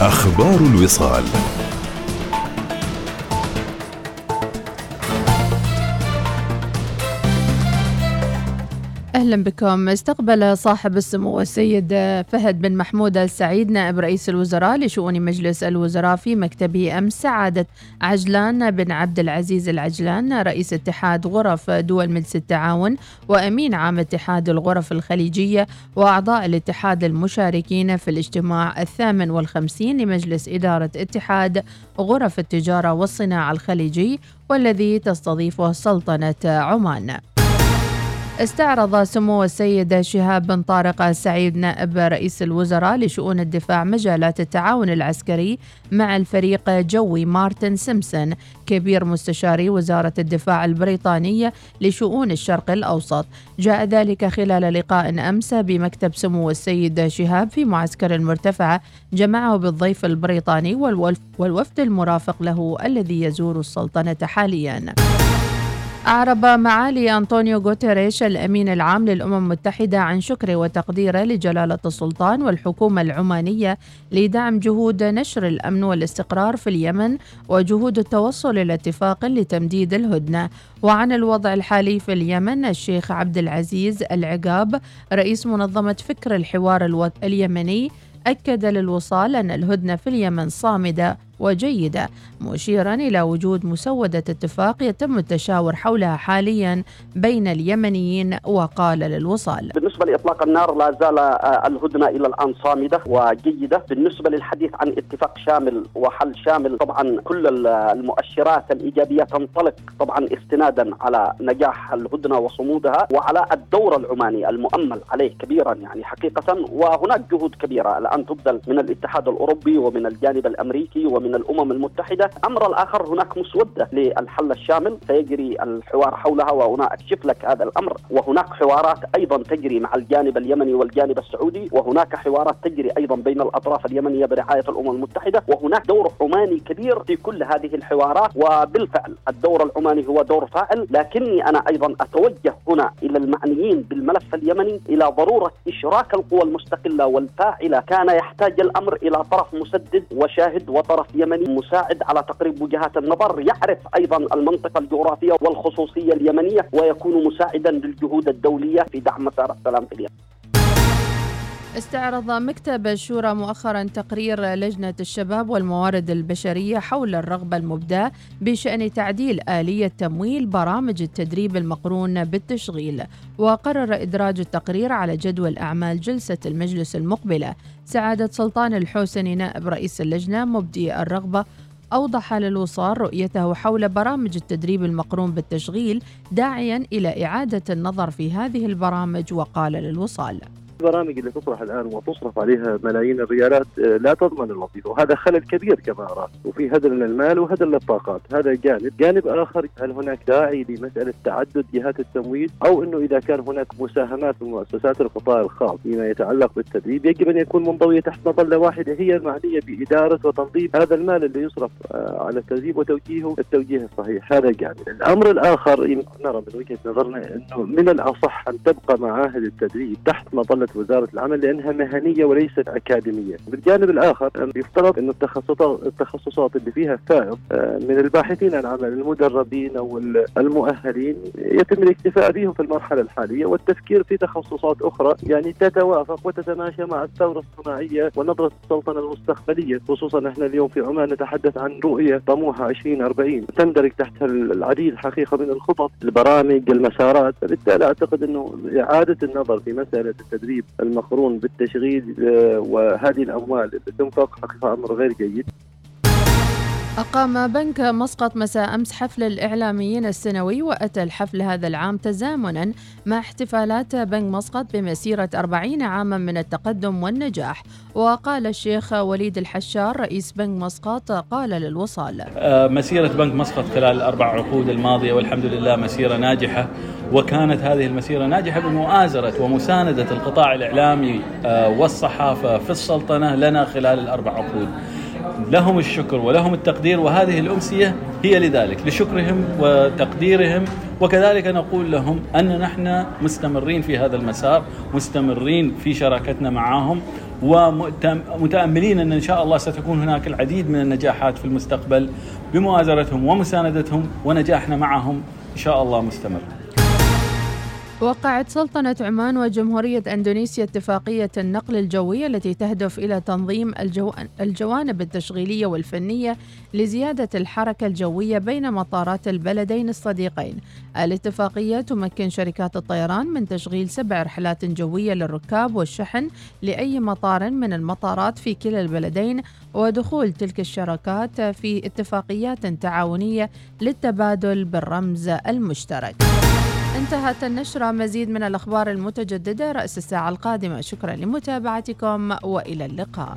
أخبار الوصال. أهلا بكم استقبل صاحب السمو السيد فهد بن محمود السعيد نائب رئيس الوزراء لشؤون مجلس الوزراء في مكتبه امس سعادة عجلان بن عبد العزيز العجلان رئيس اتحاد غرف دول مجلس التعاون وأمين عام اتحاد الغرف الخليجية وأعضاء الاتحاد المشاركين في الاجتماع الثامن والخمسين لمجلس إدارة اتحاد غرف التجارة والصناعة الخليجي والذي تستضيفه سلطنة عمان. استعرض سمو السيد شهاب بن طارق السعيد نائب رئيس الوزراء لشؤون الدفاع مجالات التعاون العسكري مع الفريق جوي مارتن سيمسون كبير مستشاري وزارة الدفاع البريطانية لشؤون الشرق الأوسط. جاء ذلك خلال لقاء أمس بمكتب سمو السيد شهاب في معسكر المرتفعة جمعه بالضيف البريطاني والوفد المرافق له الذي يزور السلطنة حالياً. أعرب معالي أنطونيو غوتيريش الأمين العام للأمم المتحدة عن شكره وتقديره لجلالة السلطان والحكومة العمانية لدعم جهود نشر الأمن والاستقرار في اليمن وجهود التوصل إلى اتفاق لتمديد الهدنة. وعن الوضع الحالي في اليمن الشيخ عبد العزيز العقاب رئيس منظمة فكر الحوار اليمني أكد للوصال أن الهدنة في اليمن صامدة. وجيدة مشيرا إلى وجود مسودة اتفاق يتم التشاور حولها حاليا بين اليمنيين وقال للوصال. بالنسبة لإطلاق النار لا زال آه، الهدنة إلى الآن صامدة وجيدة. بالنسبة للحديث عن اتفاق شامل وحل شامل طبعا كل المؤشرات الإيجابية تنطلق طبعا استنادا على نجاح الهدنة وصمودها وعلى الدور العماني المؤمل عليه كبيرا يعني حقيقة. وهناك جهود كبيرة الآن تبذل من الاتحاد الأوروبي ومن الجانب الأمريكي ومن من الأمم المتحدة، الامر الآخر هناك مسودة للحل الشامل. سيجري الحوار حولها وأنا اكشف لك هذا الأمر، وهناك حوارات أيضا تجري مع الجانب اليمني والجانب السعودي، وهناك حوارات تجري أيضا بين الأطراف اليمنية برعاية الأمم المتحدة، وهناك دور عماني كبير في كل هذه الحوارات، وبالفعل الدور العماني هو دور فاعل، لكني أنا أيضا أتوجه هنا إلى المعنيين بالملف اليمني إلى ضرورة إشراك القوى المستقلة والفاعلة، كان يحتاج الأمر إلى طرف مسدد وشاهد وطرف يمني مساعد على تقريب وجهات النظر يعرف أيضا المنطقة الجغرافية والخصوصية اليمنية ويكون مساعدا للجهود الدولية في دعم مسار السلام في اليمن. استعرض مكتب الشورى مؤخرا تقرير لجنة الشباب والموارد البشرية حول الرغبة المبداة بشأن تعديل آلية تمويل برامج التدريب المقرون بالتشغيل. وقرر إدراج التقرير على جدول أعمال جلسة المجلس المقبلة. سعادة سلطان الحوسني نائب رئيس اللجنة مبدي الرغبة أوضح للوصال رؤيته حول برامج التدريب المقرون بالتشغيل داعيا إلى إعادة النظر في هذه البرامج وقال للوصال. البرامج اللي تطرح الآن وتصرف عليها ملايين الريالات آه، لا تضمن الوظيفة. وهذا خلل كبير كما أرى. وفي هدر للمال وهدر للطاقات هذا جانب. جانب آخر هل هناك داعي لمسألة تعدد جهات التمويل؟ أو إنه إذا كان هناك مساهمات من مؤسسات القطاع الخاص فيما يتعلق بالتدريب يجب أن يكون منضوية تحت مظلة واحدة هي المعنية بإدارة وتنظيم هذا المال اللي يصرف آه، على التدريب وتوجيهه التوجيه الصحيح. هذا جانب. الأمر الآخر نرى من وجهة نظرنا إنه من الأصح أن تبقى معاهد التدريب تحت مظلة وزارة العمل لأنها مهنية وليست أكاديمية. بالجانب الآخر يفترض انه التخصصات التخصصات اللي فيها فائض من الباحثين عن العمل المدربين أو المؤهلين يتم الاكتفاء بهم في المرحلة الحالية والتفكير في تخصصات أخرى يعني تتوافق وتتماشى مع الثورة الصناعية ونظرة السلطنة المستقبلية. خصوصا إحنا اليوم في عمان نتحدث عن رؤية طموحة 2040 تندرج تحتها العديد حقيقه من الخطط البرامج المسارات. فبالتالي أعتقد إنه إعادة النظر في مسألة التدريب التدريب المقرون بالتشغيل آه، وهذه الأموال. اللي تنفق حقيقه أمر غير جيد. أقام بنك مسقط مساء أمس حفل الإعلاميين السنوي وأتى الحفل هذا العام تزامنا مع احتفالات بنك مسقط بمسيرة أربعين عاما من التقدم والنجاح. وقال الشيخ وليد الحشار رئيس بنك مسقط قال للوصال آه، مسيرة بنك مسقط خلال الأربع عقود الماضية والحمد لله مسيرة ناجحة وكانت هذه المسيرة ناجحة بمؤازرة ومساندة القطاع الإعلامي آه، والصحافة في السلطنة لنا خلال الأربع عقود. لهم الشكر ولهم التقدير وهذه الأمسية هي لذلك لشكرهم وتقديرهم وكذلك نقول لهم أن نحن مستمرين في هذا المسار مستمرين في شراكتنا معهم ومتاملين أن إن شاء الله ستكون هناك العديد من النجاحات في المستقبل بمؤازرتهم ومساندتهم ونجاحنا معهم إن شاء الله مستمر. وقعت سلطنة عمان وجمهورية أندونيسيا اتفاقية النقل الجوي التي تهدف إلى تنظيم الجو... الجوانب التشغيلية والفنية لزيادة الحركة الجوية بين مطارات البلدين الصديقين. الاتفاقية تمكن شركات الطيران من تشغيل سبع رحلات جوية للركاب والشحن لأي مطار من المطارات في كلا البلدين ودخول تلك الشركات في اتفاقيات تعاونية للتبادل بالرمز المشترك. انتهت النشرة. مزيد من الأخبار المتجددة رأس الساعة القادمة. شكرا لمتابعتكم وإلى اللقاء.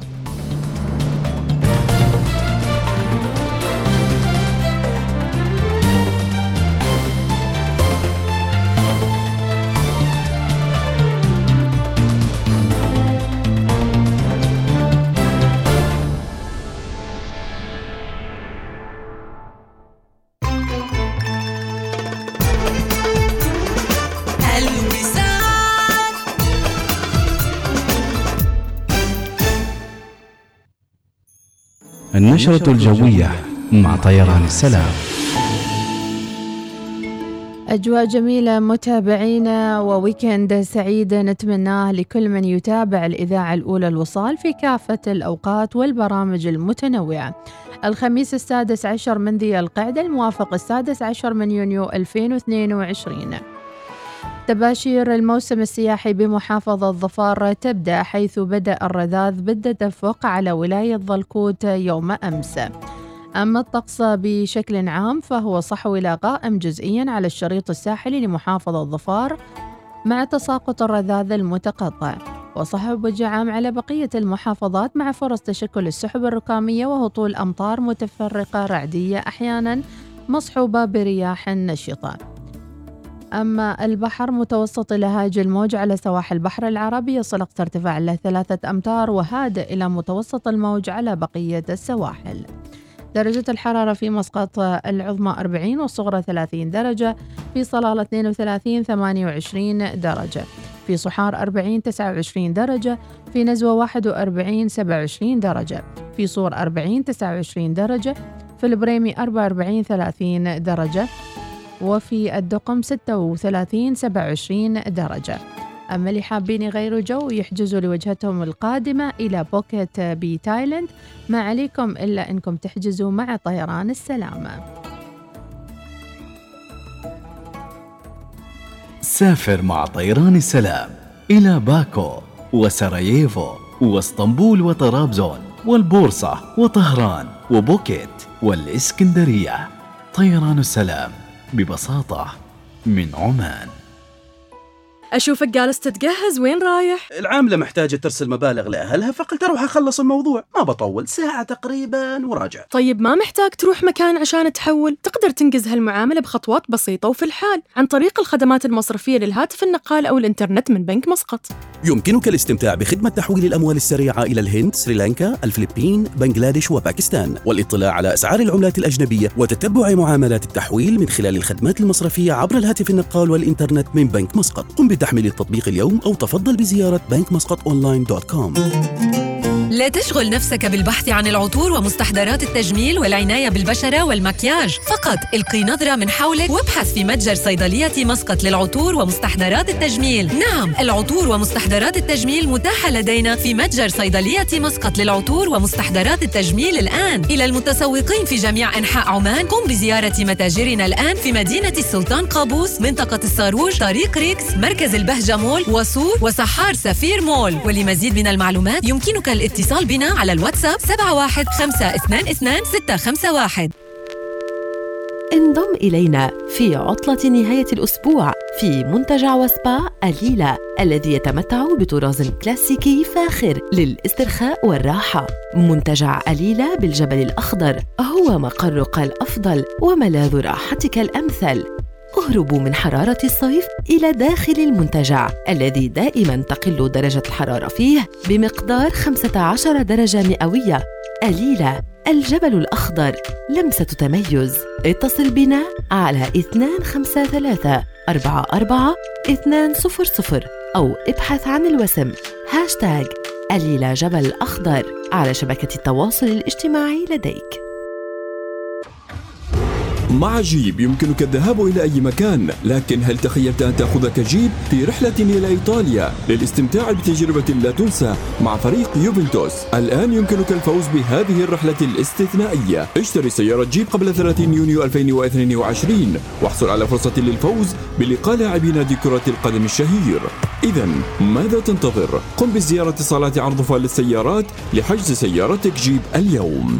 النشرة الجوية مع طيران السلام. أجواء جميلة متابعينا وويكند سعيد نتمناه لكل من يتابع الإذاعة الأولى الوصال في كافة الأوقات والبرامج المتنوعة. الخميس السادس عشر من ذي القعدة الموافق السادس عشر من يونيو 2022 تباشير الموسم السياحي بمحافظة ظفار تبدأ حيث بدأ الرذاذ بالتدفق على ولاية ظلكوت يوم أمس. أما الطقس بشكل عام فهو صحو إلى قائم جزئيا على الشريط الساحلي لمحافظة ظفار مع تساقط الرذاذ المتقطع. وصحب وجه عام على بقية المحافظات مع فرص تشكل السحب الركامية وهطول أمطار متفرقة رعدية أحيانا مصحوبة برياح نشطة أما البحر متوسط إلى هاج الموج على سواحل البحر العربي يصل أقصى ارتفاع إلى ثلاثة أمتار وهادئ إلى متوسط الموج على بقية السواحل. درجة الحرارة في مسقط العظمى 40 والصغرى 30 درجة في صلالة 32 28 درجة في صحار 40 29 درجة في نزوى 41 27 درجة في صور 40 29 درجة في البريمي 44 30 درجة وفي الدقم 36 27 درجة. أما اللي حابين يغيروا جو يحجزوا لوجهتهم القادمة إلى بوكيت في تايلاند. ما عليكم إلا أنكم تحجزوا مع طيران السلامة. سافر مع طيران السلام إلى باكو وسراييفو واسطنبول وطرابزون والبورصة وطهران وبوكيت والإسكندرية. طيران السلام. ببساطة من عمان. أشوفك جالس تتجهز وين رايح؟ العاملة محتاجة ترسل مبالغ لأهلها فقلت أروح أخلص الموضوع. ما بطول ساعة تقريبا وراجع. طيب ما محتاج تروح مكان عشان تحول؟ تقدر تنجز هالمعاملة بخطوات بسيطة وفي الحال. عن طريق الخدمات المصرفية للهاتف النقال أو الإنترنت من بنك مسقط. يمكنك الاستمتاع بخدمة تحويل الأموال السريعة إلى الهند، سريلانكا، الفلبين، بنغلاديش وباكستان. والاطلاع على أسعار العملات الأجنبية وتتبع معاملات التحويل من خلال الخدمات المصرفية عبر الهاتف النقال والإنترنت من بنك مسقط. قم بتحميل التطبيق اليوم أو تفضل بزيارة بنكمسقط لا تشغل نفسك بالبحث عن العطور ومستحضرات التجميل والعناية بالبشرة والمكياج. فقط القي نظرة من حولك وابحث في متجر صيدلية مسقط للعطور ومستحضرات التجميل. نعم العطور ومستحضرات التجميل متاحة لدينا في متجر صيدلية مسقط للعطور ومستحضرات التجميل الآن. إلى المتسوقين في جميع أنحاء عمان قم بزيارة متاجرنا الآن في مدينة السلطان قابوس منطقة الصاروج طريق ريكس مركز البهجة مول وصور وسحار سفير مول. ولمزيد من المعلومات يمكنك الاتصال الاتصال بنا على الواتساب 71522 انضم إلينا في عطلة نهاية الأسبوع في منتجع وسبا أليلة الذي يتمتع بطراز كلاسيكي فاخر للاسترخاء والراحة. منتجع أليلة بالجبل الأخضر هو مقرك الأفضل وملاذ راحتك الأمثل. اهربوا من حرارة الصيف إلى داخل المنتجع الذي دائما تقل درجة الحرارة فيه بمقدار 15 درجة مئوية. قليلة الجبل الأخضر لمسة تميز. اتصل بنا على 253 44 200 أو ابحث عن الوسم. هاشتاج أليلة جبل أخضر. على شبكة التواصل الاجتماعي لديك. مع جيب يمكنك الذهاب إلى أي مكان لكن هل تخيلت أن تأخذك جيب في رحلة إلى إيطاليا؟ للاستمتاع بتجربة لا تنسى مع فريق يوفنتوس. الآن يمكنك الفوز بهذه الرحلة الاستثنائية. اشتري سيارة جيب قبل 30 يونيو 2022 واحصل على فرصة للفوز بلقاء لاعبي نادي كرة القدم الشهير. إذا ماذا تنتظر؟ قم بزيارة صالات عرض فال للسيارات لحجز سيارتك جيب اليوم.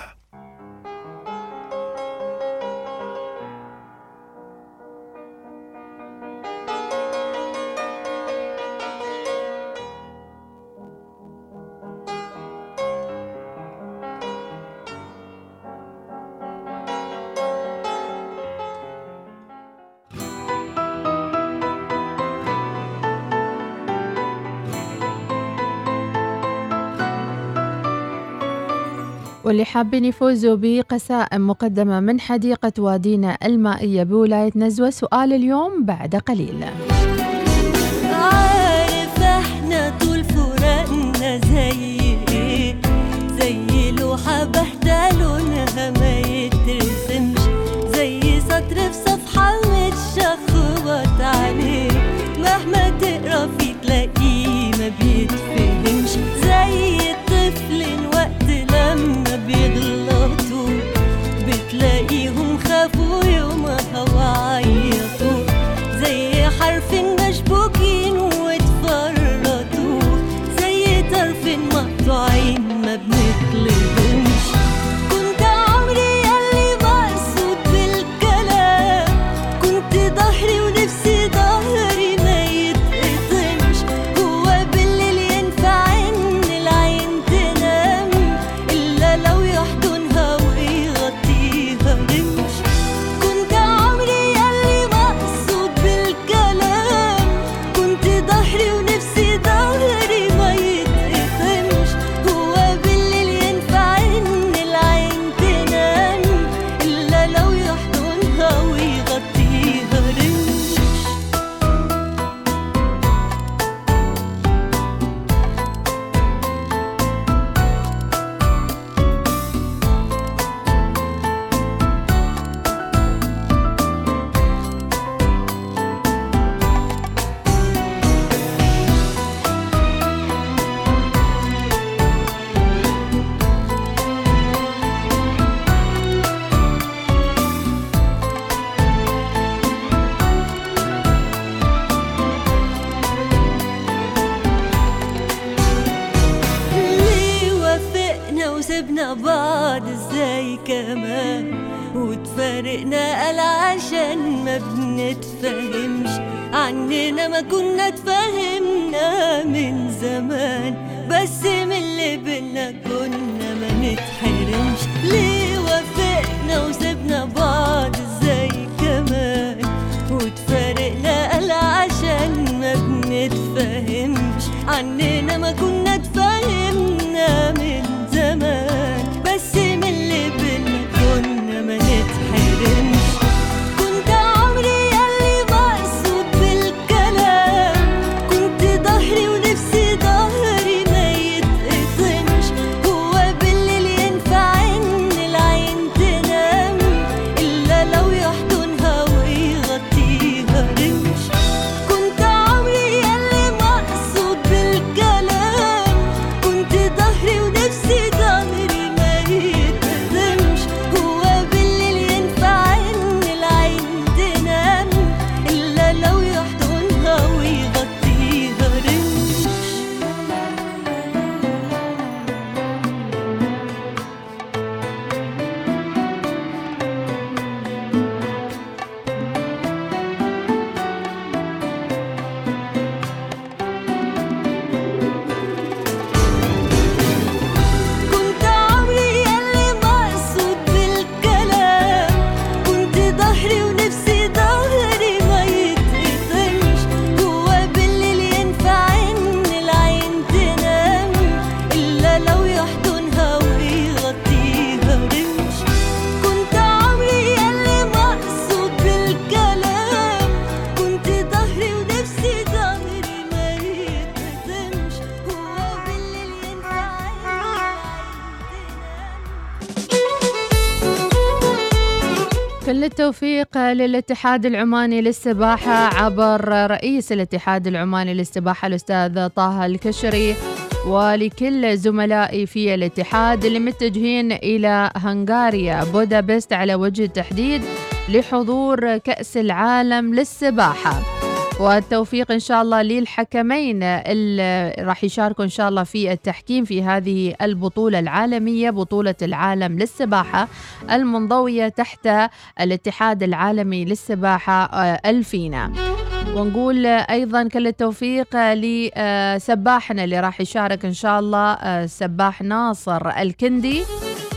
واللي حابين يفوزوا بقسائم مقدمة من حديقة وادينا المائية بولاية نزوة. سؤال اليوم بعد قليل. وسبنا بعض إزاي كمان وتفارقنا قال عشان ما بنتفهمش. عننا ما كنا اتفهمنا من زمان بس من اللي بينا كنا ما نتحرمش. ليه وافقنا وسبنا بعض إزاي كمان؟ وتفارقنا قال عشان ما بنتفهمش. عننا ما كنا التوفيق للاتحاد العماني للسباحة عبر رئيس الاتحاد العماني للسباحة الأستاذ طه الكشري ولكل زملائي في الاتحاد اللي متجهين إلى هنغاريا بودابست على وجه التحديد لحضور كأس العالم للسباحة. والتوفيق إن شاء الله للحكمين اللي راح يشاركوا إن شاء الله في التحكيم في هذه البطولة العالمية بطولة العالم للسباحة المنضوية تحت الاتحاد العالمي للسباحة آه، ألفينا. ونقول أيضا كل التوفيق لسباحنا اللي راح يشارك إن شاء الله آه، سباح ناصر الكندي.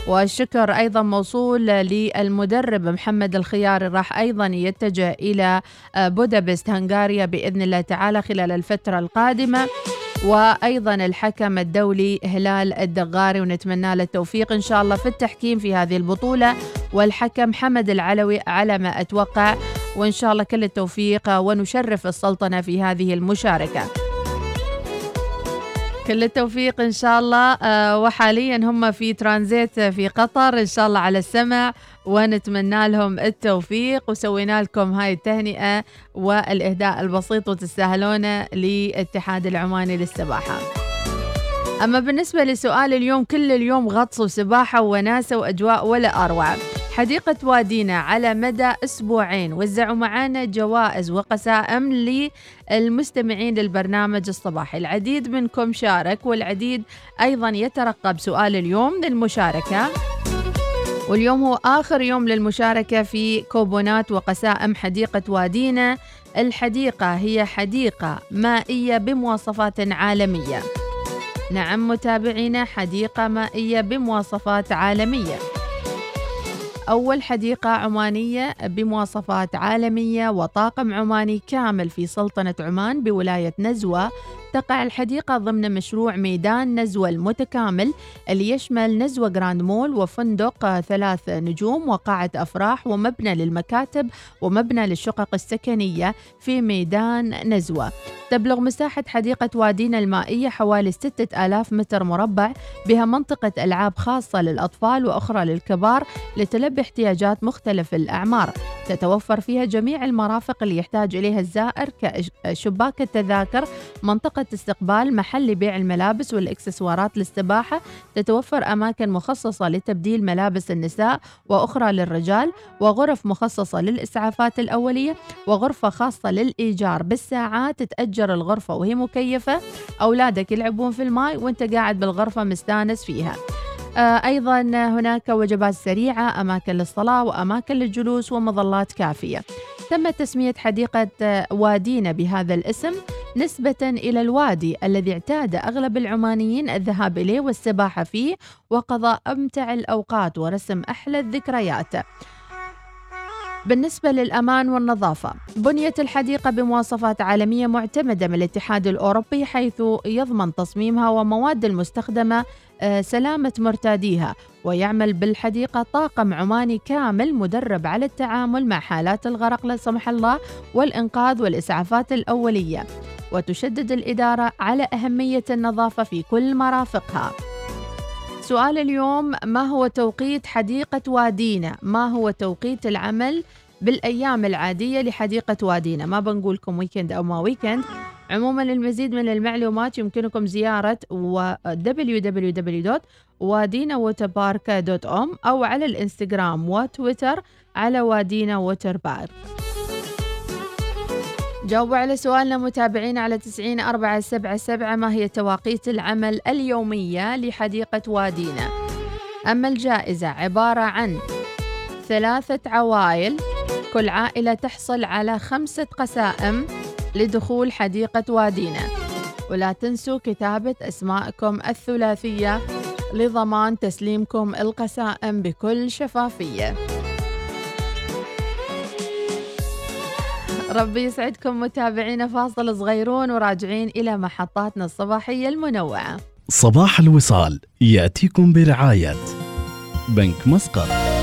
والشكر أيضا موصول للمدرب محمد الخياري راح أيضا يتجه إلى آه، بودابست هنغاريا بإذن الله تعالى خلال الفترة القادمة وأيضا الحكم الدولي هلال الدغاري ونتمنى له التوفيق إن شاء الله في التحكيم في هذه البطولة والحكم حمد العلوي على ما أتوقع وإن شاء الله كل التوفيق ونشرف السلطنة في هذه المشاركة. كل التوفيق إن شاء الله آه، وحاليا هم في ترانزيت في قطر إن شاء الله على السمع ونتمنى لهم التوفيق وسوينا لكم هاي التهنئة والإهداء البسيط وتستاهلونه للاتحاد العماني للسباحة. أما بالنسبة لسؤال اليوم كل اليوم غطس وسباحة وناسة وأجواء ولا أروع. حديقة وادينا على مدى أسبوعين. وزعوا معنا جوائز وقسائم للمستمعين للبرنامج الصباحي. العديد منكم شارك والعديد أيضا يترقب سؤال اليوم للمشاركة. واليوم هو آخر يوم للمشاركة في كوبونات وقسائم حديقة وادينا. الحديقة هي حديقة مائية بمواصفات عالمية. نعم متابعينا حديقة مائية بمواصفات عالمية. أول حديقة عمانية بمواصفات عالمية وطاقم عماني كامل في سلطنة عمان بولاية نزوة تقع الحديقة ضمن مشروع ميدان نزوة المتكامل اللي يشمل نزوة جراند مول وفندق ثلاث نجوم وقاعة أفراح ومبنى للمكاتب ومبنى للشقق السكنية في ميدان نزوة. تبلغ مساحة حديقة وادينا المائية حوالي 6000 متر مربع. بها منطقة ألعاب خاصة للأطفال وأخرى للكبار لتلبي احتياجات مختلف الأعمار. تتوفر فيها جميع المرافق اللي يحتاج إليها الزائر كشباك التذاكر منطقة استقبال محل لبيع الملابس والإكسسوارات للسباحة. تتوفر أماكن مخصصة لتبديل ملابس النساء وأخرى للرجال وغرف مخصصة للإسعافات الأولية وغرفة خاصة للإيجار. بالساعات تتأجر الغرفة وهي مكيفة. أولادك يلعبون في الماء وأنت قاعد بالغرفة مستانس فيها. أيضا هناك وجبات سريعة أماكن للصلاة وأماكن للجلوس ومظلات كافية. تم تسمية حديقة وادينا بهذا الاسم نسبة إلى الوادي الذي اعتاد أغلب العمانيين الذهاب إليه والسباحة فيه وقضاء أمتع الأوقات ورسم أحلى الذكريات. بالنسبة للأمان والنظافة بنيت الحديقة بمواصفات عالمية معتمدة من الاتحاد الأوروبي حيث يضمن تصميمها ومواد المستخدمة آه، سلامة مرتاديها ويعمل بالحديقة طاقم عماني كامل مدرب على التعامل مع حالات الغرق لا سمح الله والإنقاذ والإسعافات الأولية. وتشدد الإدارة على أهمية النظافة في كل مرافقها. سؤال اليوم ما هو توقيت حديقة وادينا؟ ما هو توقيت العمل؟ بالأيام العادية لحديقة وادينا؟ ما بنقولكم ويكند أو ما ويكند عموما للمزيد من المعلومات يمكنكم زيارة www.wadinawaterpark.com أو على الإنستغرام وتويتر على وادينا ووتر بارك جاوبوا على سؤالنا متابعين على تسعين أربعة سبعة سبعة. ما هي تواقيت العمل اليومية لحديقة وادينا؟ أما الجائزة عبارة عن ثلاثة عوائل كل عائلة تحصل على خمسة قسائم لدخول حديقة وادينا. ولا تنسوا كتابة أسماءكم الثلاثية لضمان تسليمكم القسائم بكل شفافية. ربي يسعدكم متابعينا فاصل صغيرون وراجعين إلى محطاتنا الصباحية المنوعة. صباح الوصال يأتيكم برعاية بنك مسقط.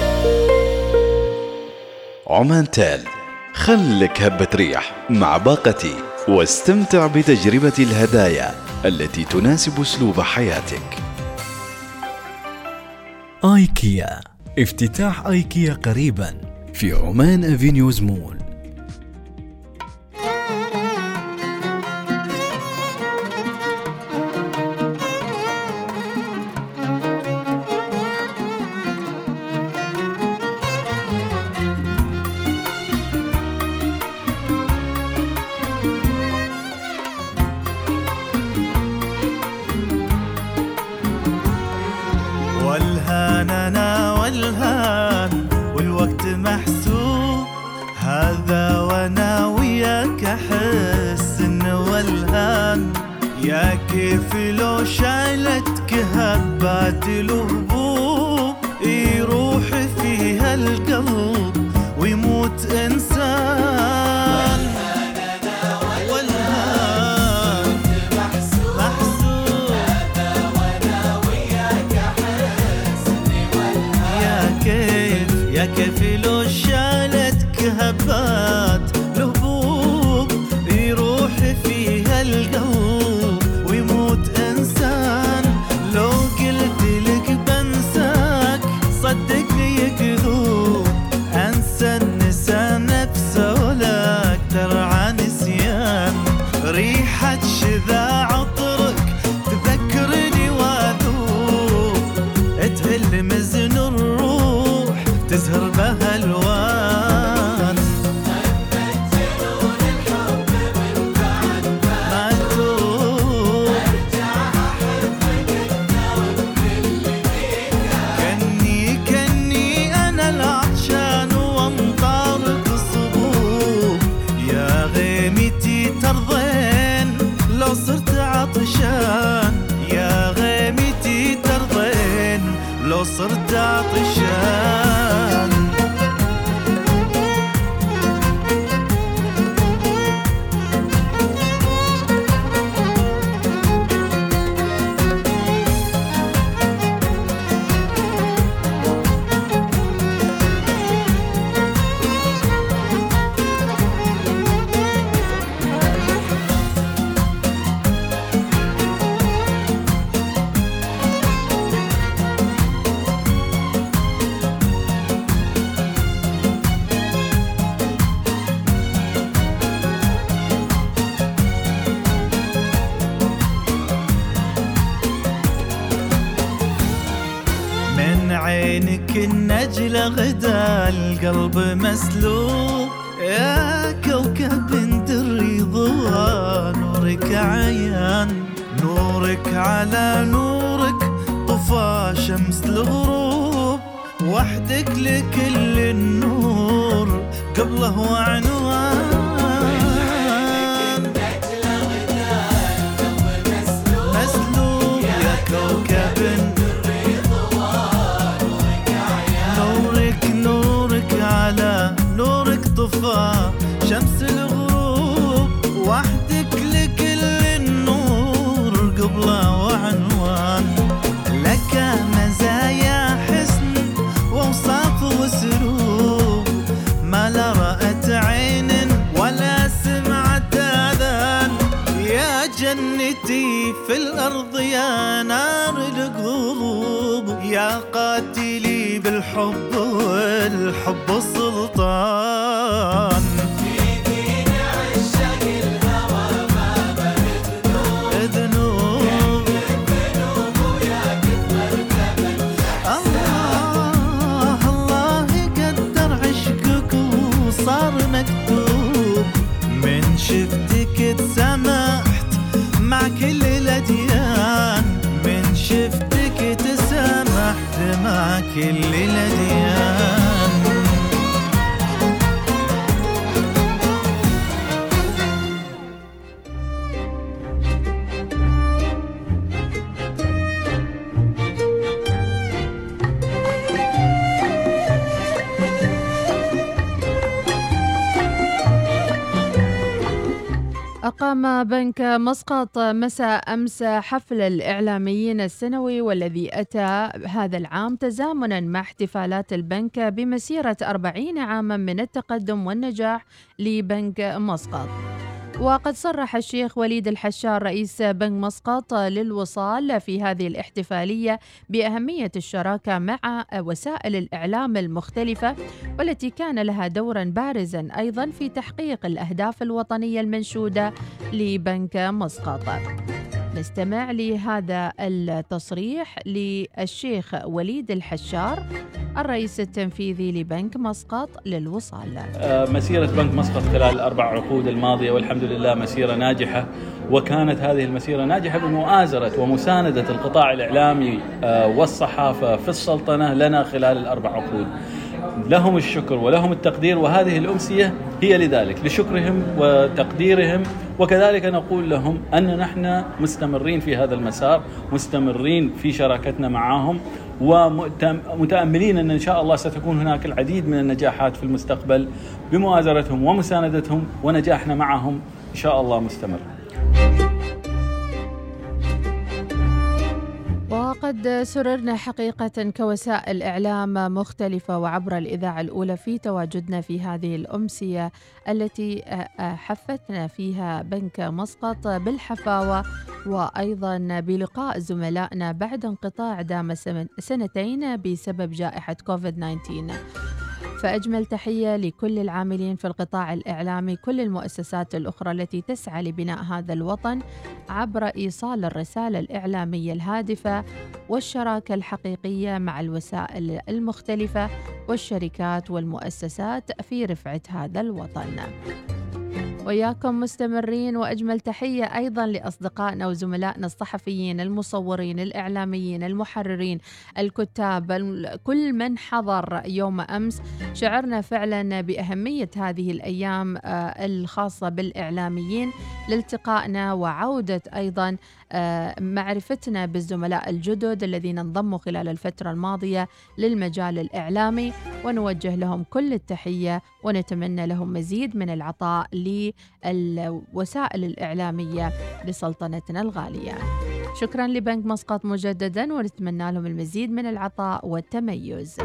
عمان تيل خلك هبة ريح مع باقتي واستمتع بتجربة الهدايا التي تناسب أسلوب حياتك. آيكيا. افتتاح آيكيا قريبا في عمان أفينيوز مول. والهان أنا والهان والوقت محسوب. هذا وأنا وياك أحس انه والهان. يا كيف لو شالتك هبات الهبوب غدا القلب مسلوب. يا كوكب دري ضوى نورك عيان. نورك على نورك طفى شمس الغروب. وحدك لكل النور قبله وعنوان قاتلي بالحب والحب مع كل الأديان أقام بنك مسقط مساء أمس حفل الإعلاميين السنوي والذي أتى هذا العام تزامنا مع احتفالات البنك بمسيرة أربعين عاما من التقدم والنجاح لبنك مسقط. وقد صرح الشيخ وليد الحشار رئيس بنك مسقط للوصال في هذه الاحتفالية بأهمية الشراكة مع وسائل الإعلام المختلفة والتي كان لها دورا بارزا أيضا في تحقيق الأهداف الوطنية المنشودة لبنك مسقط. نستمع لهذا التصريح للشيخ وليد الحشار الرئيس التنفيذي لبنك مسقط للوصال. آه، مسيرة بنك مسقط خلال الأربع عقود الماضية والحمد لله مسيرة ناجحة وكانت هذه المسيرة ناجحة بمؤازرة ومساندة القطاع الإعلامي آه، والصحافة في السلطنة لنا خلال الأربع عقود. لهم الشكر ولهم التقدير وهذه الأمسية هي لذلك لشكرهم وتقديرهم. وكذلك نقول لهم أن نحن مستمرين في هذا المسار مستمرين في شراكتنا معهم ومتأملين أن إن شاء الله ستكون هناك العديد من النجاحات في المستقبل بمؤازرتهم ومساندتهم ونجاحنا معهم إن شاء الله مستمر. وقد سررنا حقيقة كوسائل إعلام مختلفة وعبر الإذاعة الأولى في تواجدنا في هذه الأمسية التي حفتنا فيها بنك مسقط بالحفاوة وأيضا بلقاء زملائنا بعد انقطاع دام سنتين بسبب جائحة كوفيد 19 فأجمل تحية لكل العاملين في القطاع الإعلامي كل المؤسسات الأخرى التي تسعى لبناء هذا الوطن عبر إيصال الرسالة الإعلامية الهادفة والشراكة الحقيقية مع الوسائل المختلفة والشركات والمؤسسات في رفعة هذا الوطن. وياكم مستمرين وأجمل تحية أيضا لأصدقائنا وزملائنا الصحفيين المصورين الإعلاميين المحررين الكتاب كل من حضر يوم أمس. شعرنا فعلا بأهمية هذه الأيام آه، الخاصة بالإعلاميين لالتقائنا وعودة أيضا معرفتنا بالزملاء الجدد الذين انضموا خلال الفترة الماضية للمجال الإعلامي ونوجه لهم كل التحية ونتمنى لهم مزيد من العطاء للوسائل الإعلامية لسلطنتنا الغالية. شكرا لبنك مسقط مجددا ونتمنى لهم المزيد من العطاء والتميز.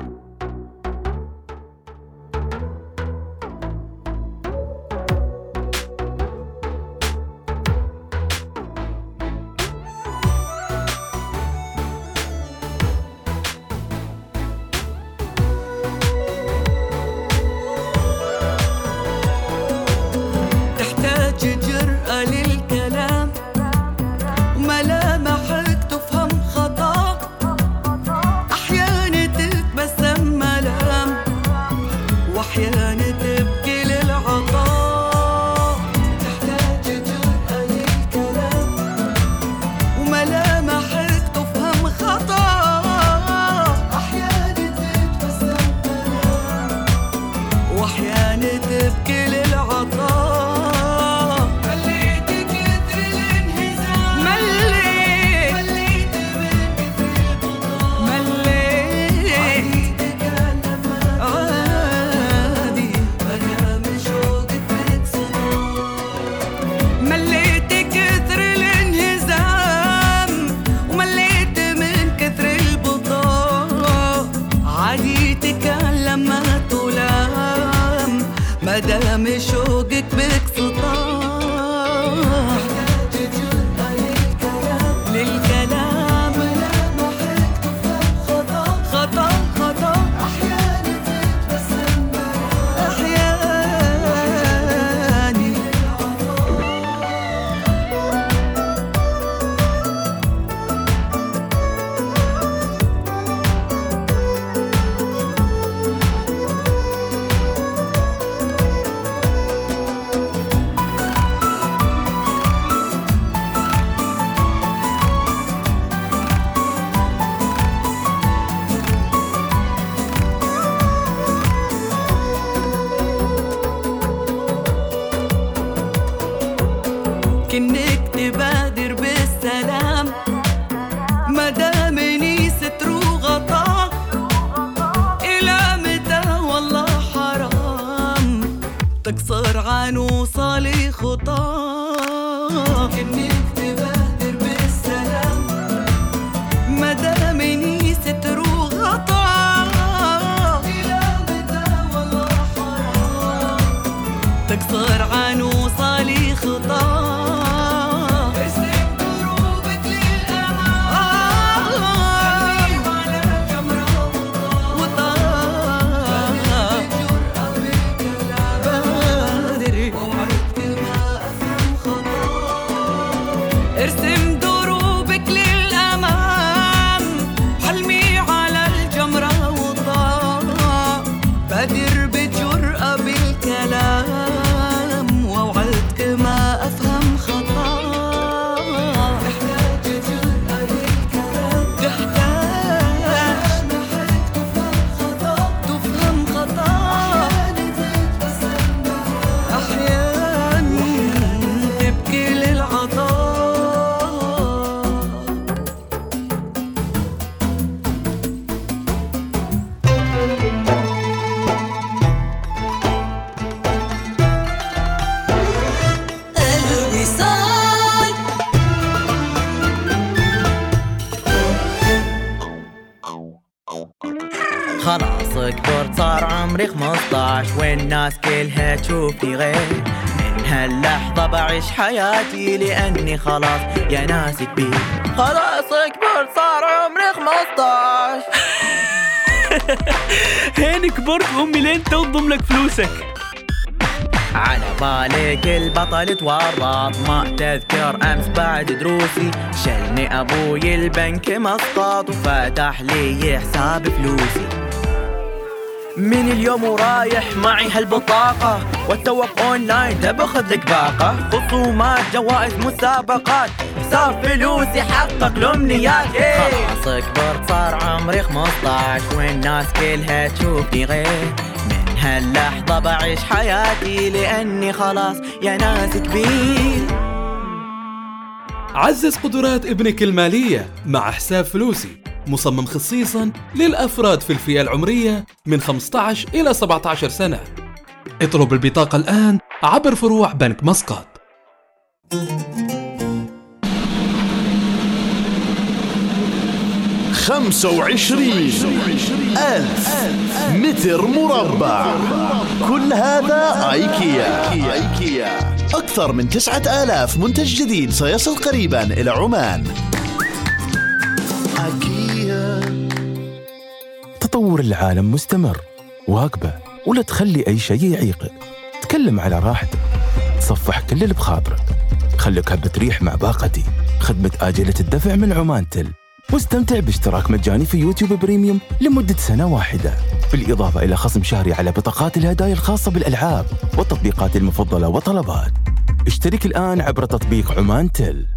سهر عنوصة لي خطاب تشوفني غير من هاللحظة بعيش حياتي لأني خلاص يا ناس كبير خلاص كبرت صار عمري 15 هين كبرت أمي لين تنضم لك فلوسك. على بالك البطل تورط. ما تذكر أمس بعد دروسي شلني أبوي البنك مسقط وفتح لي حساب فلوسي. من اليوم ورايح معي هالبطاقة. والتوق اونلاين تبخذ لك باقة. خصومات جوائز مسابقات. حساب فلوسي حقق الامنيات خلاص كبرت صار عمري 15 والناس كلها تشوفني غير؟ من هاللحظة بعيش حياتي لأني خلاص يا ناس كبير. عزز قدرات ابنك المالية مع حساب فلوسي. مصمم خصيصا للأفراد في الفئة العمرية من 15 إلى 17 سنة. اطلب البطاقة الآن عبر فروع بنك مسقط. خمسة وعشرين ألف متر مربع. كل هذا آيكيا. آيكيا. أكثر من تسعة آلاف منتج جديد سيصل قريبا إلى عمان. آيكيا تطور العالم مستمر. واقبه ولا تخلي أي شيء يعيقك تكلم على راحتك. تصفح كل اللي بخاطرك. خليك هبة ريح مع باقتي. خدمة آجلة الدفع من عمان تل. واستمتع باشتراك مجاني في يوتيوب بريميوم لمدة سنة واحدة. بالإضافة إلى خصم شهري على بطاقات الهدايا الخاصة بالألعاب والتطبيقات المفضلة وطلبات. اشترك الآن عبر تطبيق عمان تل.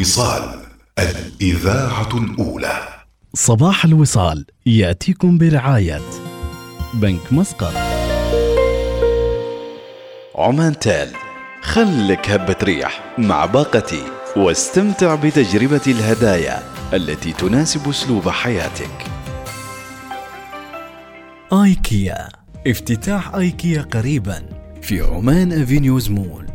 الوصال الإذاعة الأولى. صباح الوصال يأتيكم برعاية بنك مسقط. عمان تال خلك هبة ريح مع باقتي واستمتع بتجربة الهدايا التي تناسب أسلوب حياتك. آيكيا افتتاح آيكيا قريبا في عمان أفينيوز مول.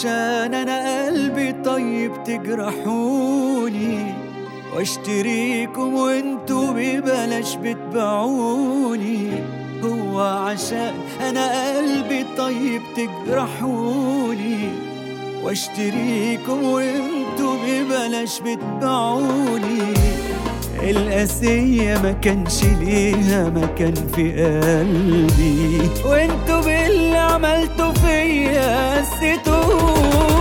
عشان أنا قلبي طيب تجرحوني واشتريكم وانتوا ببلاش بتبيعوني. هو عشان أنا قلبي طيب تجرحوني واشتريكم وانتوا ببلاش بتبيعوني. القاسية ما كانش ليها مكان في قلبي. وانتوا باللي عملتوا فيا قسيتوني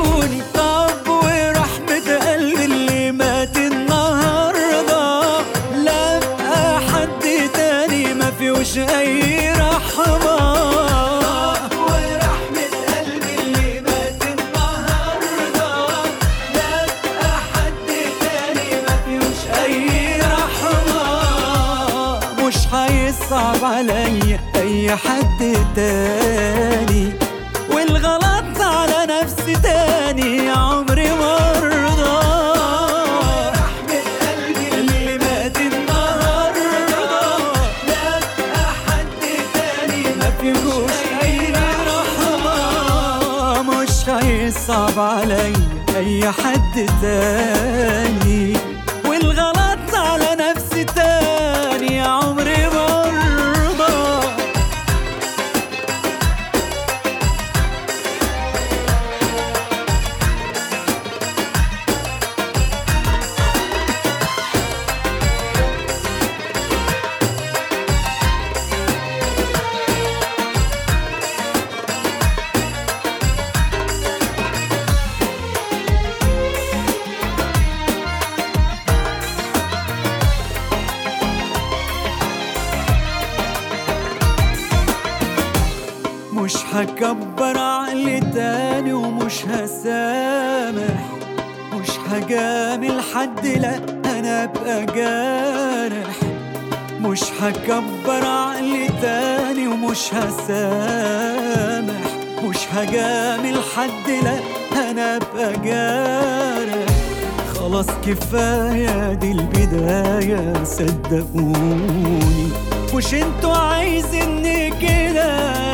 شي صعب علي أي حد تاني والغلط على نفسي تاني. حد لا أنا أبقى جارح مش هكبر عقلي تاني ومش هسامح. مش هجامل حد لا أنا أبقى جارح خلاص كفاية دي البداية صدقوني. مش أنتوا عايزيني كده؟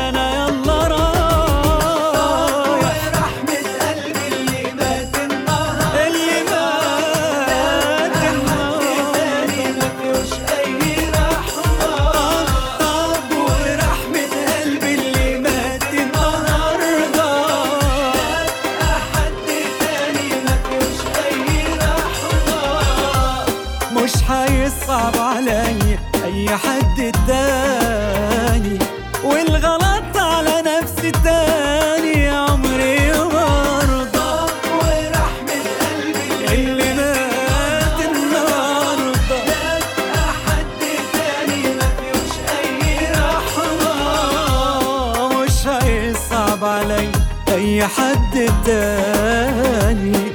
علي أي حد تاني.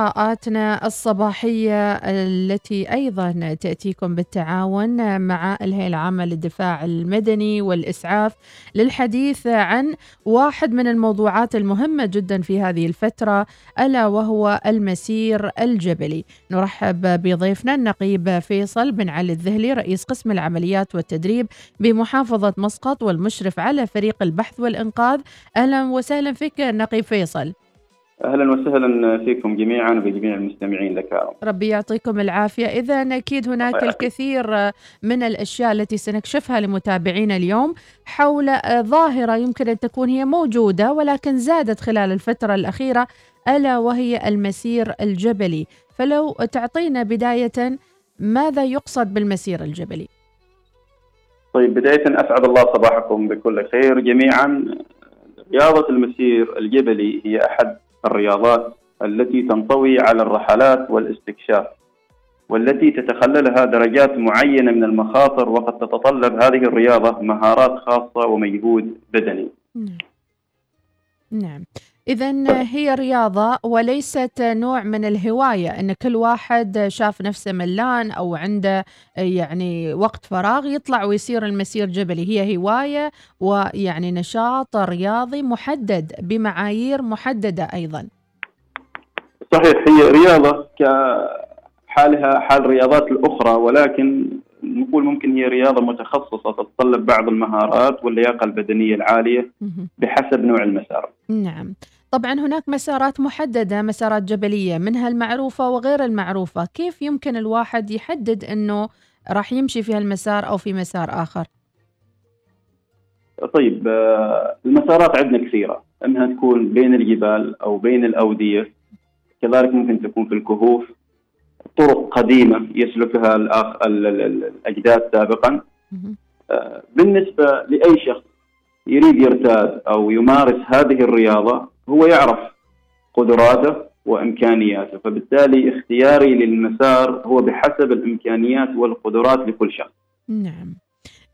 لقاءاتنا الصباحية التي أيضا تأتيكم بالتعاون مع الهيئة العامة للدفاع المدني والإسعاف للحديث عن واحد من الموضوعات المهمة جدا في هذه الفترة ألا وهو المسير الجبلي. نرحب بضيفنا النقيب فيصل بن علي الذهلي رئيس قسم العمليات والتدريب بمحافظة مسقط والمشرف على فريق البحث والإنقاذ. أهلا وسهلا فيك نقيب فيصل. أهلا وسهلا فيكم جميعا وبجميع المستمعين. لك ربي يعطيكم العافية. إذا أكيد هناك الكثير من الأشياء التي سنكشفها لمتابعينا اليوم حول ظاهرة يمكن أن تكون هي موجودة ولكن زادت خلال الفترة الأخيرة ألا وهي المسير الجبلي. فلو تعطينا بداية ماذا يقصد بالمسير الجبلي؟ طيب بداية أسعد الله صباحكم بكل خير. جميعا رياضة المسير الجبلي هي أحد الرياضات التي تنطوي على الرحلات والاستكشاف والتي تتخللها درجات معينة من المخاطر وقد تتطلب هذه الرياضة مهارات خاصة ومجهود بدني. نعم. إذا هي رياضة وليست نوع من الهواية إن كل واحد شاف نفسه ملان أو عنده يعني وقت فراغ يطلع ويصير المسير جبلي. هي هواية ويعني نشاط رياضي محدد بمعايير محددة أيضا. صحيح هي رياضة كحالها حال الرياضات الأخرى ولكن نقول ممكن هي رياضة متخصصة تتطلب بعض المهارات واللياقة البدنية العالية بحسب نوع المسار. نعم. طبعا هناك مسارات محددة مسارات جبلية منها المعروفة وغير المعروفة. كيف يمكن الواحد يحدد أنه راح يمشي في هالمسار أو في مسار آخر؟ طيب آه، المسارات عندنا كثيرة. إنها تكون بين الجبال أو بين الأودية. كذلك ممكن تكون في الكهوف. طرق قديمة يسلكها الأخ... الأجداد سابقا. آه، بالنسبة لأي شخص يريد يرتاد أو يمارس هذه الرياضة هو يعرف قدراته وإمكانياته فبالتالي اختياري للمسار هو بحسب الإمكانيات والقدرات لكل شخص. نعم.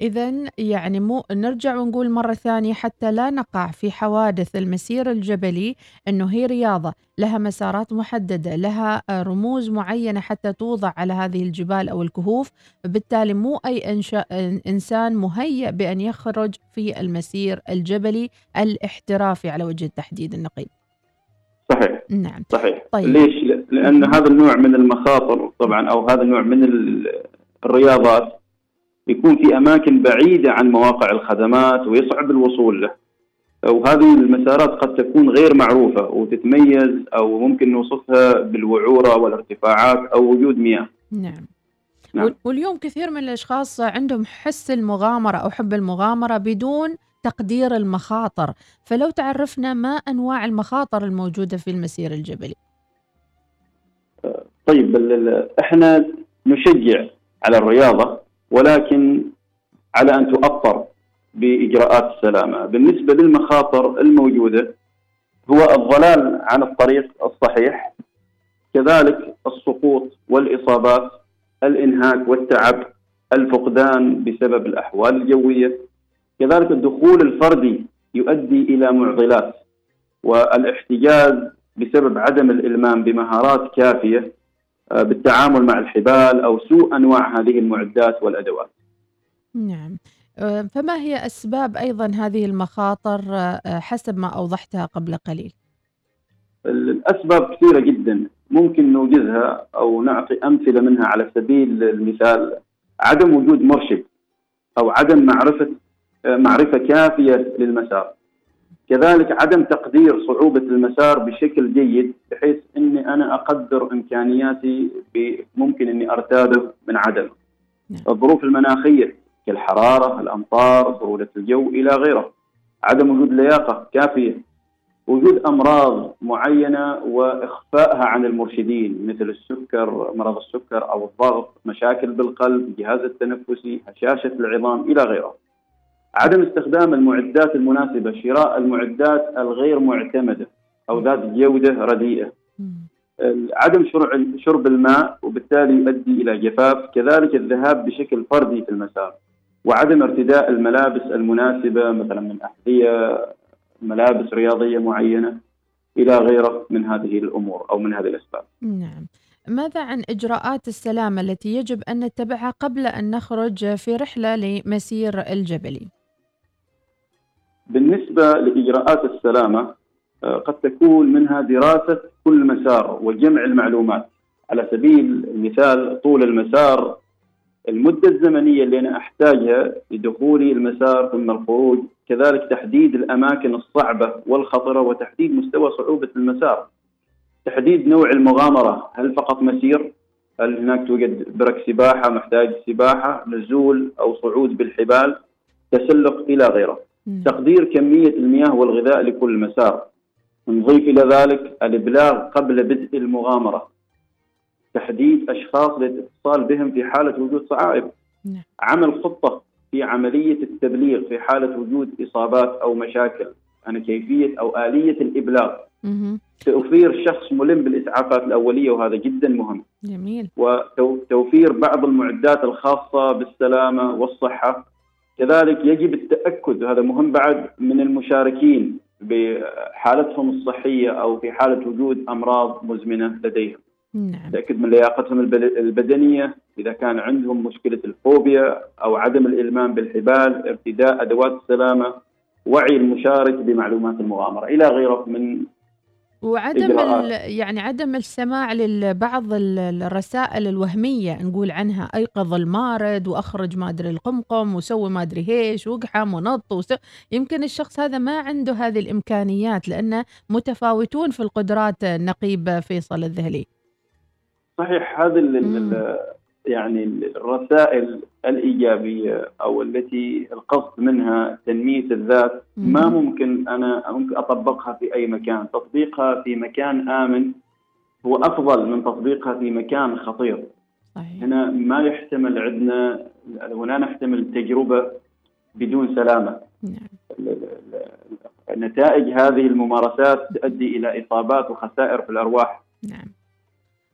إذا يعني مو نرجع ونقول مرة ثانية حتى لا نقع في حوادث المسير الجبلي أنه هي رياضة لها مسارات محددة لها رموز معينة حتى توضع على هذه الجبال أو الكهوف. بالتالي مو أي إنشاء إنسان مهيأ بأن يخرج في المسير الجبلي الاحترافي على وجه التحديد النقيب صحيح. نعم. صحيح. طيب. ليش؟ لأن هذا النوع من المخاطر طبعا أو هذا النوع من الرياضات يكون في أماكن بعيدة عن مواقع الخدمات ويصعب الوصول له وهذه المسارات قد تكون غير معروفة وتتميز أو ممكن نوصفها بالوعورة والارتفاعات أو وجود مياه. نعم. نعم. واليوم كثير من الأشخاص عندهم حس المغامرة أو حب المغامرة بدون تقدير المخاطر، فلو تعرفنا ما أنواع المخاطر الموجودة في المسير الجبلي. طيب إحنا نشجع على الرياضة ولكن على أن تؤطر بإجراءات السلامة. بالنسبة للمخاطر الموجودة هو الضلال عن الطريق الصحيح كذلك السقوط والإصابات الإنهاك والتعب الفقدان بسبب الأحوال الجوية. كذلك الدخول الفردي يؤدي إلى معضلات والإحتجاز بسبب عدم الإلمام بمهارات كافية. بالتعامل مع الحبال أو سوء أنواع هذه المعدات والأدوات. نعم. آه، فما هي أسباب أيضا هذه المخاطر آه، حسب ما أوضحتها قبل قليل؟ الأسباب كثيرة جدا ممكن نوجزها أو نعطي أمثلة منها على سبيل المثال عدم وجود مرشد أو عدم معرفة معرفة كافية للمسار. كذلك عدم تقدير صعوبة المسار بشكل جيد بحيث أني أنا أقدر إمكانياتي ممكن أني أرتاده من عدم. نعم. الظروف المناخية كالحرارة الأمطار برودة الجو إلى غيره. عدم وجود لياقة كافية. وجود أمراض معينة وإخفائها عن المرشدين مثل السكر مرض السكر أو الضغط مشاكل بالقلب الجهاز التنفسي هشاشة العظام إلى غيره. عدم استخدام المعدات المناسبة شراء المعدات الغير معتمدة أو ذات جودة رديئة. عدم شرب الماء وبالتالي يؤدي إلى جفاف كذلك الذهاب بشكل فردي في المسار وعدم ارتداء الملابس المناسبة مثلا من أحذية ملابس رياضية معينة إلى غيره من هذه الأمور أو من هذه الأسباب. نعم ماذا عن إجراءات السلامة التي يجب أن نتبعها قبل أن نخرج في رحلة لمسير الجبلي؟ بالنسبة لإجراءات السلامة قد تكون منها دراسة كل مسار وجمع المعلومات. على سبيل المثال طول المسار المدة الزمنية اللي أنا أحتاجها لدخول المسار ثم الخروج كذلك تحديد الأماكن الصعبة والخطرة وتحديد مستوى صعوبة المسار. تحديد نوع المغامرة هل فقط مسير؟ هل هناك توجد برك سباحة محتاج سباحة نزول أو صعود بالحبال؟ تسلق إلى غيره. تقدير كمية المياه والغذاء لكل مسار. نضيف إلى ذلك الإبلاغ قبل بدء المغامرة. تحديد أشخاص للاتصال بهم في حالة وجود صعائب. عمل خطة في عملية التبليغ في حالة وجود إصابات أو مشاكل. عن كيفية أو آلية الإبلاغ. مهم. توفير شخص ملم بالإسعافات الأولية وهذا جدا مهم. جميل. وتوفير بعض المعدات الخاصة بالسلامة والصحة. كذلك يجب التأكد هذا مهم بعد من المشاركين. بحالتهم الصحية أو في حالة وجود أمراض مزمنة لديهم. نعم. تأكد من لياقتهم البد- البدنية إذا كان عندهم مشكلة الفوبيا أو عدم الإلمام بالحبال ارتداء أدوات السلامة وعي المشارك بمعلومات المغامرة إلى غيره من وعدم يعني عدم السماع لبعض ال- الرسائل الوهمية نقول عنها أيقظ المارد وأخرج ما أدري القمقم وسوي ما أدري هيش واقحم ونط وس... يمكن الشخص هذا ما عنده هذه الإمكانيات لأنه متفاوتون في القدرات النقيب فيصل الذهلي. صحيح ال- يعني الرسائل الإيجابية أو التي القصد منها تنمية الذات ما ممكن أنا ممكن أطبقها في أي مكان، تطبيقها في مكان آمن هو أفضل من تطبيقها في مكان خطير. صحيح. هنا ما يحتمل عندنا ولا نحتمل تجربة بدون سلامة. ال- نتائج هذه الممارسات تؤدي إلى إصابات وخسائر في الأرواح.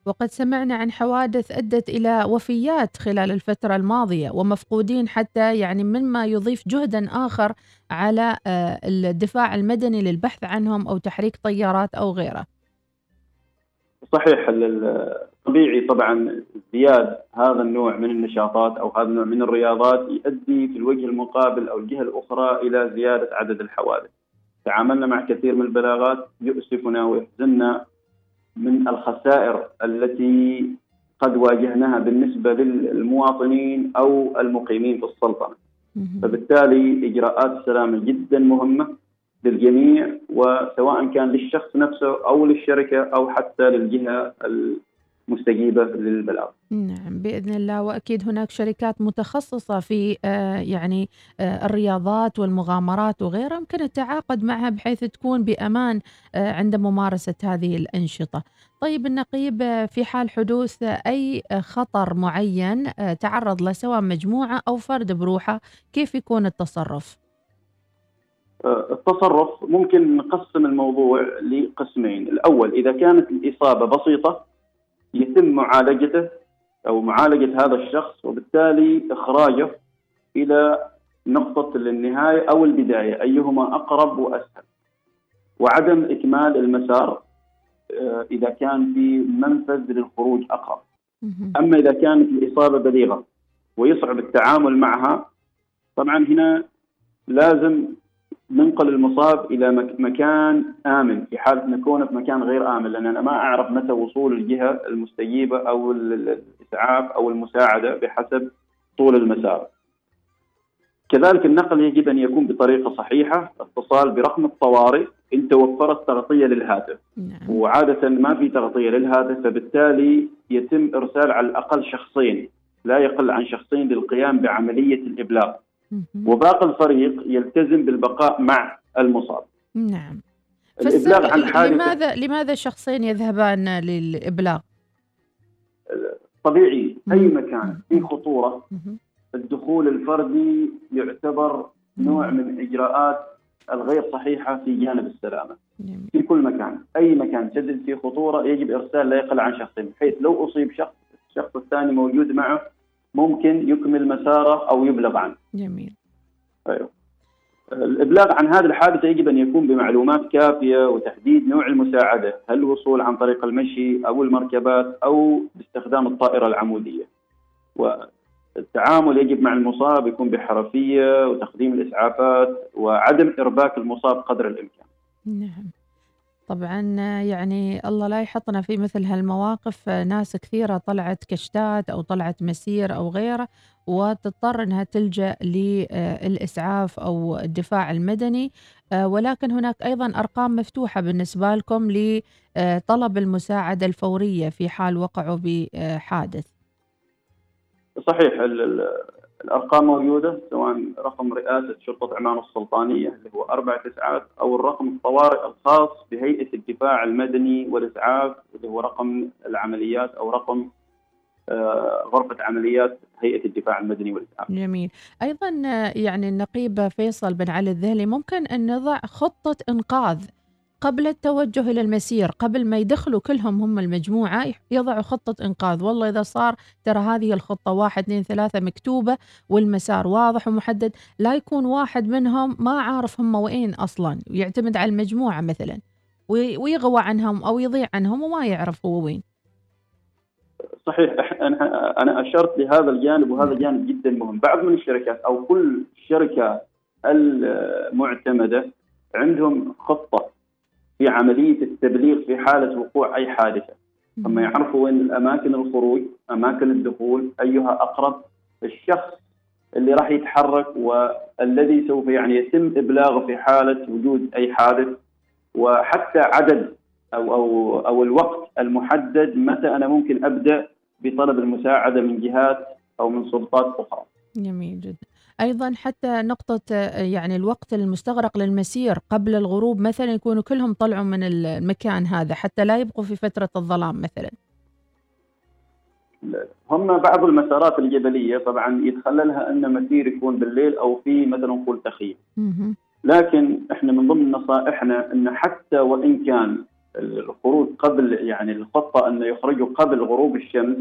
وقد سمعنا عن حوادث أدت إلى وفيات خلال الفترة الماضية ومفقودين حتى يعني مما يضيف جهدا آخر على آه، الدفاع المدني للبحث عنهم أو تحريك طيارات أو غيره صحيح طبيعي طبعا ازدياد هذا النوع من النشاطات أو هذا النوع من الرياضات يؤدي في الوجه المقابل أو الجهة الأخرى إلى زيادة عدد الحوادث. تعاملنا مع كثير من البلاغات يؤسفنا ويحزننا من الخسائر التي قد واجهناها بالنسبة للمواطنين أو المقيمين في السلطنة. فبالتالي إجراءات السلامه جدا مهمة للجميع وسواء كان للشخص نفسه أو للشركة أو حتى للجهة المستجيبه للبلاغ. نعم بإذن الله وأكيد هناك شركات متخصصة في آه، يعني آه، الرياضات والمغامرات وغيرها يمكن التعاقد معها بحيث تكون بأمان آه، عند ممارسة هذه الأنشطة طيب النقيب في حال حدوث أي آه، خطر معين تعرض له سواء مجموعة أو فرد بروحه كيف يكون التصرف؟ التصرف ممكن نقسم الموضوع لقسمين، الأول إذا كانت الإصابة بسيطة يتم معالجته أو معالجة هذا الشخص وبالتالي إخراجه إلى نقطة النهايه أو البداية أيهما أقرب وأسهل. وعدم إكمال المسار آه، إذا كان في منفذ للخروج أقرب. أما إذا كانت الاصابه بليغة ويصعب التعامل معها طبعا هنا لازم ننقل المصاب إلى مك- مكان آمن في حاله نكون في مكان غير آمن لأن أنا ما أعرف متى وصول الجهة المستجيبة أو ال- ال- الإسعاف أو المساعدة بحسب طول المسار. كذلك النقل يجب أن يكون بطريقة صحيحة، اتصال برقم الطوارئ إن توفرت تغطية للهاتف. وعادة ما في تغطية للهاتف فبالتالي يتم إرسال على الأقل شخصين لا يقل عن شخصين للقيام بعملية الإبلاغ. وباقي الفريق يلتزم بالبقاء مع المصاب. نعم. الإبلاغ عن لماذا لماذا شخصين يذهبان للإبلاغ؟ طبيعي أي مكان في خطورة. الدخول الفردي يعتبر نوع من إجراءات الغير صحيحة في جانب السلامة. في كل مكان، أي مكان تجد فيه خطورة يجب إرسال لا يقل عن شخصين، بحيث لو أصيب شخص الشخص الثاني موجود معه ممكن يكمل مساره أو يبلغ عنه. جميل أيوه. الإبلاغ عن هذه الحادثة يجب أن يكون بمعلومات كافية وتحديد نوع المساعدة، هل الوصول عن طريق المشي أو المركبات أو باستخدام الطائرة العمودية. والتعامل يجب مع المصاب يكون بحرفية وتقديم الإسعافات وعدم إرباك المصاب قدر الإمكان. نعم طبعا يعني الله لا يحطنا في مثل هالمواقف. ناس كثيرة طلعت كشتات أو طلعت مسير أو غيره وتضطر أنها تلجأ للإسعاف أو الدفاع المدني. ولكن هناك أيضا أرقام مفتوحة بالنسبة لكم لطلب المساعدة الفورية في حال وقعوا بحادث. صحيح الأرقام موجودة سواء رقم رئاسة شرطة عمان السلطانية اللي هو أربع تسعات أو الرقم الطوارئ الخاص بهيئة الدفاع المدني والإسعاف اللي هو رقم العمليات أو رقم آه، غرفة عمليات هيئة الدفاع المدني والإسعاف. جميل أيضا آه، يعني النقيب فيصل بن علي الذهلي ممكن أن نضع خطة إنقاذ قبل التوجه إلى المسير قبل ما يدخلوا كلهم هم المجموعة يضعوا خطة إنقاذ. والله إذا صار ترى هذه الخطة واحد اثنين ثلاثة مكتوبة والمسار واضح ومحدد. لا يكون واحد منهم ما عارف هم وين أصلا ويعتمد على المجموعة مثلا وي- ويغوى عنهم أو يضيع عنهم وما يعرف هو وين. صحيح. أنا أنا أشرت لهذا الجانب وهذا جانب جدا مهم، بعض من الشركات أو كل شركة المعتمدة عندهم خطة في عملية التبليغ في حالة وقوع أي حادثة، هم يعرفوا وين الأماكن الخروج، أماكن الدخول، أيها أقرب، الشخص اللي راح يتحرك والذي سوف يعني يتم إبلاغه في حالة وجود أي حادث وحتى عدد أو أو أو الوقت المحدد متى أنا ممكن أبدأ بطلب المساعدة من جهات أو من سلطات أخرى. جميل جدا. أيضا حتى نقطة آه، يعني الوقت المستغرق للمسير قبل الغروب مثلا يكونوا كلهم طلعوا من المكان هذا حتى لا يبقوا في فترة الظلام مثلا هم بعض المسارات الجبلية طبعا يتخللها أن مسير يكون بالليل أو في مثلا نقول تخييم. لكن إحنا من ضمن نصائحنا أن حتى وإن كان الخروج قبل يعني الخطة انه يخرجوا قبل غروب الشمس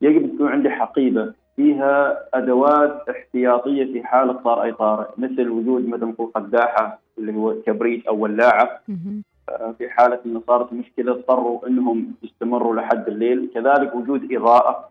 يجب تكون عندي حقيبة فيها أدوات احتياطية في حالة صار اي طارئ مثل وجود مثلا نقول قداحة اللي هو كبريت أو ولاعة. آه، في حالة إنه صارت مشكلة اضطروا إنهم يستمروا لحد الليل كذلك وجود إضاءة.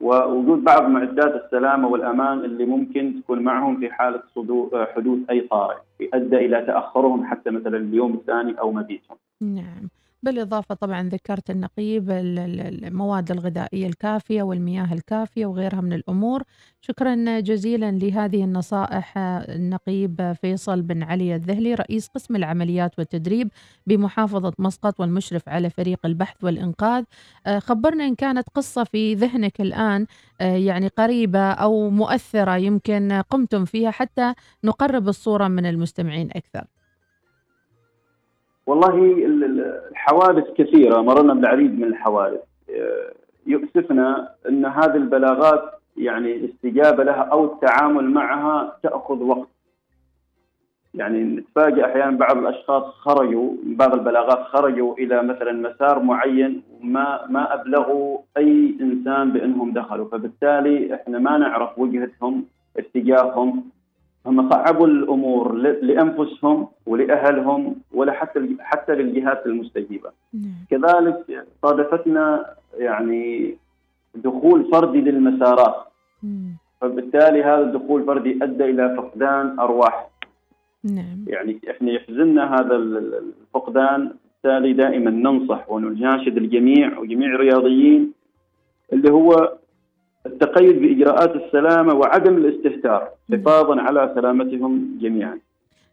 ووجود بعض معدات السلامة والأمان اللي ممكن تكون معهم في حالة صدو- آه، حدوث اي طارئ يؤدى إلى تأخرهم حتى مثلا اليوم الثاني أو مبيتهم. نعم. بالإضافة طبعا ذكرت النقيب ال- ال- المواد الغذائية الكافية والمياه الكافية وغيرها من الأمور. شكرا جزيلا لهذه النصائح النقيب فيصل بن علي الذهلي رئيس قسم العمليات والتدريب بمحافظة مسقط والمشرف على فريق البحث والإنقاذ. آه، خبرنا إن كانت قصة في ذهنك الآن آه، يعني قريبة أو مؤثرة يمكن قمتم فيها حتى نقرب الصورة من المستمعين أكثر. والله ال- ال- الحوادث كثيرة مررنا بالعديد من الحوادث. آه، يؤسفنا إن هذه البلاغات يعني الاستجابه لها أو التعامل معها تأخذ وقت. يعني نتفاجئ أحيانا بعض الأشخاص خرجوا بعض البلاغات خرجوا إلى مثلا مسار معين وما ما أبلغوا أي إنسان بأنهم دخلوا. فبالتالي إحنا ما نعرف وجهتهم اتجاههم. هم صعبوا الأمور لأنفسهم ولأهلهم ولا حتى حتى للجهات المستجيبة. كذلك صادفتنا يعني دخول فردي للمسارات. فبالتالي هذا الدخول الفردي أدى إلى فقدان أرواح. نعم. يعني إحنا يحزننا هذا ال- ال- الفقدان. بالتالي دائما ننصح ونناشد الجميع وجميع الرياضيين اللي هو التقيد بإجراءات السلامة وعدم الاستهتار حفاظا على سلامتهم جميعا.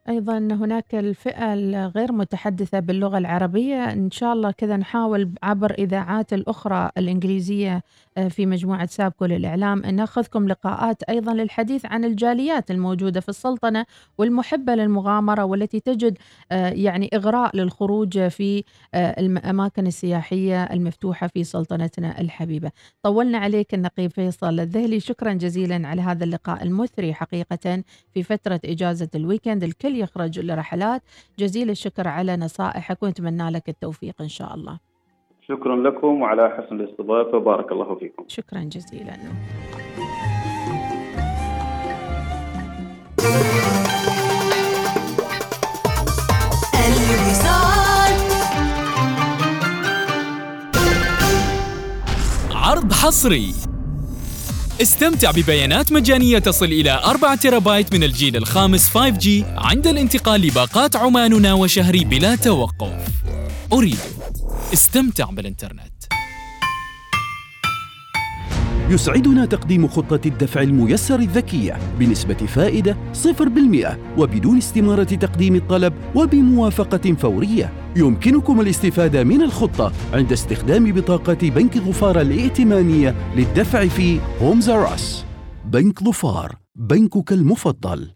أيضا هناك الفئة الغير متحدثة باللغة العربية. إن شاء الله كذا نحاول عبر إذاعات الأخرى الإنجليزية آه، في مجموعة سابكو للإعلام أن نأخذكم لقاءات أيضا للحديث عن الجاليات الموجودة في السلطنة والمحبة للمغامرة والتي تجد آه، يعني إغراء للخروج في آه، الأماكن السياحية المفتوحة في سلطنتنا الحبيبة. طولنا عليك النقيب فيصل الذهلي. شكرا جزيلا على هذا اللقاء المثري حقيقة في فترة إجازة الويكند. الكل الكل يخرج لرحلات جزيل الشكر على نصائحك ونتمنى لك التوفيق إن شاء الله. شكرا لكم وعلى حسن الاستضافة. بارك الله فيكم. شكرا جزيلا. عرض حصري. استمتع ببيانات مجانية تصل إلى 4 تيرابايت من الجيل الخامس 5G عند الانتقال لباقات عماننا وشهري بلا توقف. أريد. استمتع بالإنترنت. يسعدنا تقديم خطة الدفع الميسر الذكية بنسبة فائدة 0% وبدون استمارة تقديم الطلب وبموافقة فورية. يمكنكم الاستفادة من الخطة عند استخدام بطاقة بنك ظفار الائتمانية للدفع في هومز راس. بنك ظفار، بنكك المفضل.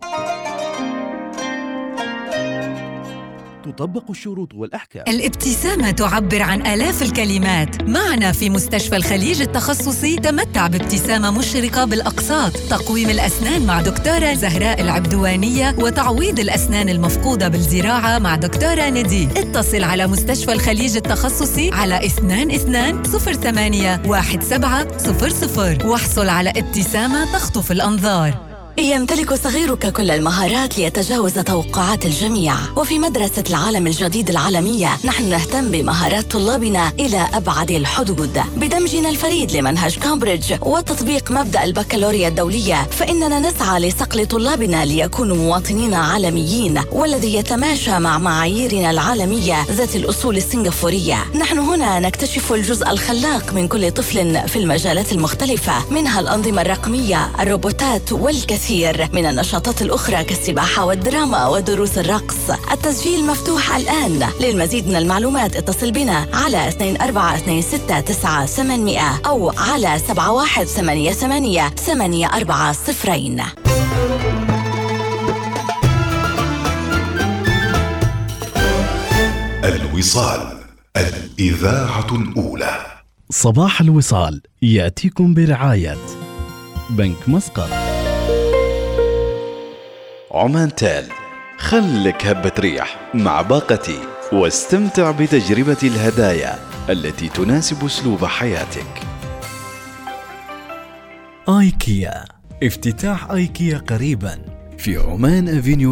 تطبق الشروط والأحكام. الابتسامة تعبر عن آلاف الكلمات. معنا في مستشفى الخليج التخصصي تمتع بابتسامة مشرقة بالأقساط. تقويم الأسنان مع دكتورة زهراء العبدوانية وتعويض الأسنان المفقودة بالزراعة مع دكتورة ندي. اتصل على مستشفى الخليج التخصصي على 22 08 1700 واحصل على ابتسامة تخطف الأنظار. يمتلك صغيرك كل المهارات ليتجاوز توقعات الجميع. وفي مدرسة العالم الجديد العالمية نحن نهتم بمهارات طلابنا إلى أبعد الحدود. بدمجنا الفريد لمنهج كامبريدج وتطبيق مبدأ البكالوريا الدولية فإننا نسعى لصقل طلابنا ليكونوا مواطنين عالميين والذي يتماشى مع معاييرنا العالمية ذات الأصول السنغافورية. نحن هنا نكتشف الجزء الخلاق من كل طفل في المجالات المختلفة منها الأنظمة الرقمية الروبوتات والكثير الكثير من النشاطات الأخرى كالسباحة والدراما ودروس الرقص. التسجيل مفتوح الآن. للمزيد من المعلومات اتصل بنا على 24269800 أو على 7188 84 الوصال الإذاعة الأولى. صباح الوصال يأتيكم برعاية بنك مسقط. عمان تال خلك هبة ريح مع باقتي واستمتع بتجربة الهدايا التي تناسب أسلوب حياتك. آيكيا افتتاح آيكيا قريبا في عمان أفينيو